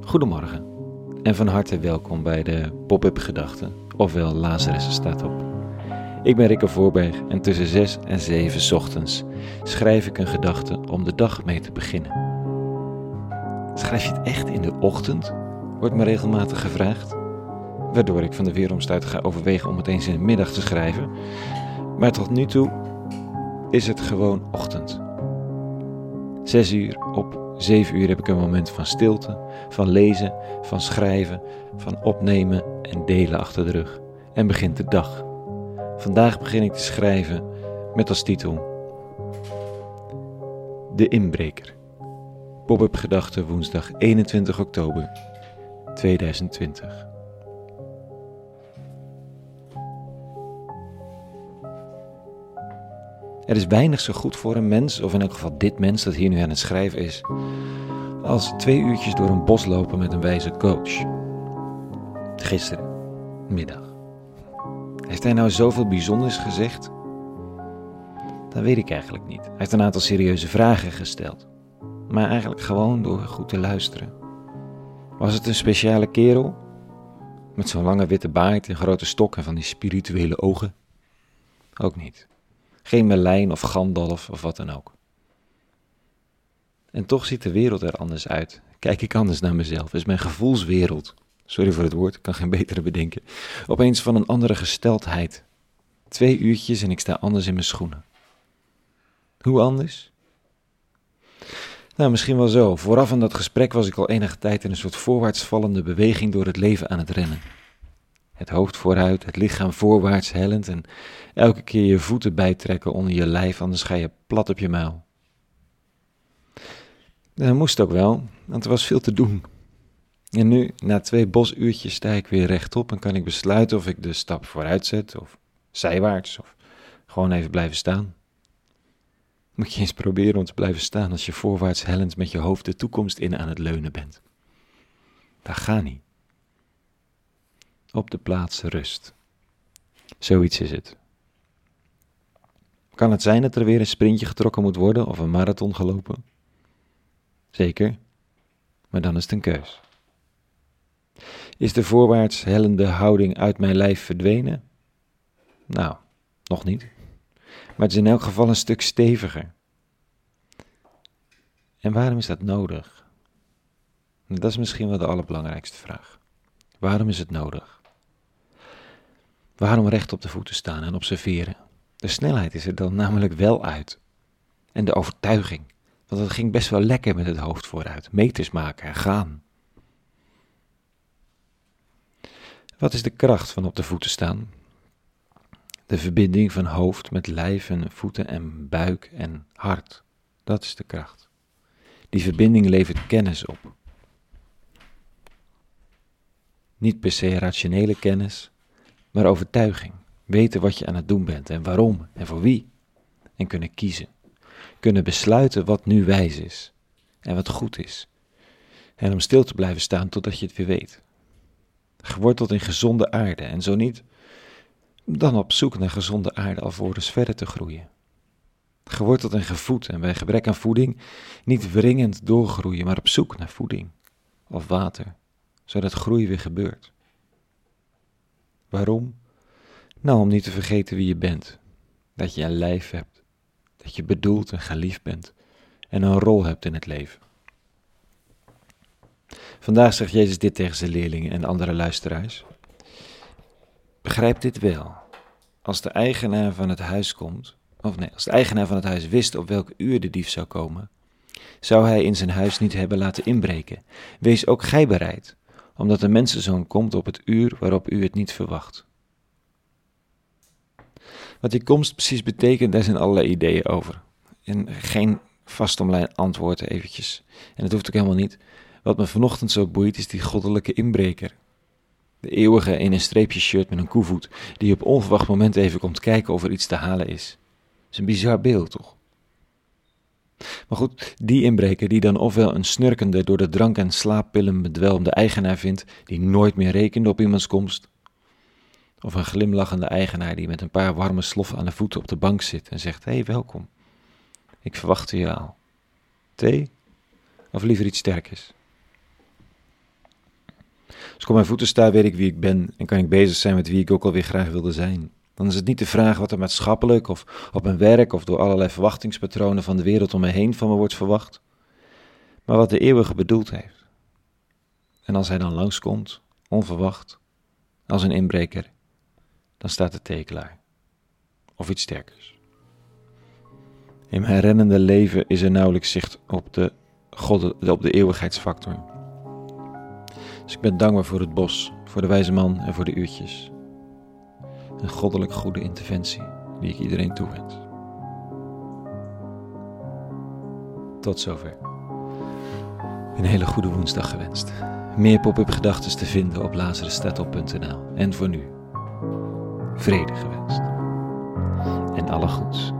Goedemorgen en van harte welkom bij de Pop-up Gedachten, ofwel Lazarus staat op. Ik ben Rikke Voorberg en tussen 6 en 7 ochtends schrijf ik een gedachte om de dag mee te beginnen. Schrijf je het echt in de ochtend? Wordt me regelmatig gevraagd. Waardoor ik van de weeromstuit ga overwegen om het eens in de middag te schrijven. Maar tot nu toe is het gewoon ochtend. 6 uur op 7 uur heb ik een moment van stilte, van lezen, van schrijven, van opnemen en delen achter de rug. En begint de dag. Vandaag begin ik te schrijven met als titel De Inbreker. Pop-up gedachte woensdag 21 oktober 2020. Er is weinig zo goed voor een mens, of in elk geval dit mens dat hier nu aan het schrijven is, als twee uurtjes door een bos lopen met een wijze coach. Gisteren, middag. Heeft hij nou zoveel bijzonders gezegd? Dat weet ik eigenlijk niet. Hij heeft een aantal serieuze vragen gesteld. Maar eigenlijk gewoon door goed te luisteren. Was het een speciale kerel? Met zo'n lange witte baard en grote stok en van die spirituele ogen? Ook niet. Geen Merlijn of Gandalf of wat dan ook. En toch ziet de wereld er anders uit. Kijk ik anders naar mezelf. Is mijn gevoelswereld, sorry voor het woord, ik kan geen betere bedenken, opeens van een andere gesteldheid. Twee uurtjes en ik sta anders in mijn schoenen. Hoe anders? Nou, misschien wel zo. Vooraf aan dat gesprek was ik al enige tijd in een soort voorwaarts vallende beweging door het leven aan het rennen. Het hoofd vooruit, het lichaam voorwaarts hellend en elke keer je voeten bijtrekken onder je lijf, anders ga je plat op je muil. Dat moest ook wel, want er was veel te doen. En nu, na twee bosuurtjes, sta ik weer rechtop en kan ik besluiten of ik de stap vooruit zet, of zijwaarts, of gewoon even blijven staan. Moet je eens proberen om te blijven staan als je voorwaarts hellend met je hoofd de toekomst in aan het leunen bent. Dat gaat niet. Op de plaats rust. Zoiets is het. Kan het zijn dat er weer een sprintje getrokken moet worden of een marathon gelopen? Zeker, maar dan is het een keus. Is de voorwaarts hellende houding uit mijn lijf verdwenen? Nou, nog niet. Maar het is in elk geval een stuk steviger. En waarom is dat nodig? Dat is misschien wel de allerbelangrijkste vraag. Waarom is het nodig? Waarom recht op de voeten staan en observeren? De snelheid is er dan namelijk wel uit. En de overtuiging. Want het ging best wel lekker met het hoofd vooruit. Meters maken en gaan. Wat is de kracht van op de voeten staan? De verbinding van hoofd met lijf en voeten en buik en hart. Dat is de kracht. Die verbinding levert kennis op. Niet per se rationele kennis, maar overtuiging. Weten wat je aan het doen bent en waarom en voor wie. En kunnen kiezen. Kunnen besluiten wat nu wijs is en wat goed is. En om stil te blijven staan totdat je het weer weet. Geworteld in gezonde aarde en zo niet, dan op zoek naar gezonde aarde alvorens verder te groeien. Geworteld en gevoed en bij gebrek aan voeding niet wringend doorgroeien, maar op zoek naar voeding of water, zodat groei weer gebeurt. Waarom? Nou, om niet te vergeten wie je bent. Dat je een lijf hebt. Dat je bedoeld en geliefd bent. En een rol hebt in het leven. Vandaag zegt Jezus dit tegen zijn leerlingen en andere luisteraars. Begrijp dit wel. Als de eigenaar van het huis komt, of nee, als de eigenaar van het huis wist op welk uur de dief zou komen, zou hij in zijn huis niet hebben laten inbreken. Wees ook gij bereid, omdat de mensenzoon komt op het uur waarop u het niet verwacht. Wat die komst precies betekent, daar zijn allerlei ideeën over. En geen vastomlijn antwoord eventjes. En dat hoeft ook helemaal niet. Wat me vanochtend zo boeit, is die goddelijke inbreker. De eeuwige in een streepje shirt met een koevoet, die op onverwacht moment even komt kijken of er iets te halen is. Dat is een bizar beeld, toch? Maar goed, die inbreker die dan ofwel een snurkende, door de drank en slaappillen bedwelmde eigenaar vindt, die nooit meer rekende op iemands komst, of een glimlachende eigenaar die met een paar warme sloffen aan de voeten op de bank zit en zegt: Hé, hey, welkom. Ik verwachtte je al. Thee Of liever iets sterkers? Als ik op mijn voeten sta, weet ik wie ik ben en kan ik bezig zijn met wie ik ook alweer graag wilde zijn. Dan is het niet de vraag wat er maatschappelijk of op mijn werk of door allerlei verwachtingspatronen van de wereld om me heen van me wordt verwacht, maar wat de eeuwige bedoeld heeft. En als hij dan langskomt, onverwacht, als een inbreker, dan staat de thee klaar. Of iets sterkers. In mijn rennende leven is er nauwelijks zicht op de, God, op de eeuwigheidsfactor. Dus ik ben dankbaar voor het bos, voor de wijze man en voor de uurtjes. Een goddelijk goede interventie die ik iedereen toewens. Tot zover. Een hele goede woensdag gewenst. Meer pop-up gedachten te vinden op lazarusstatop.nl. En voor nu, vrede gewenst. En alle goeds.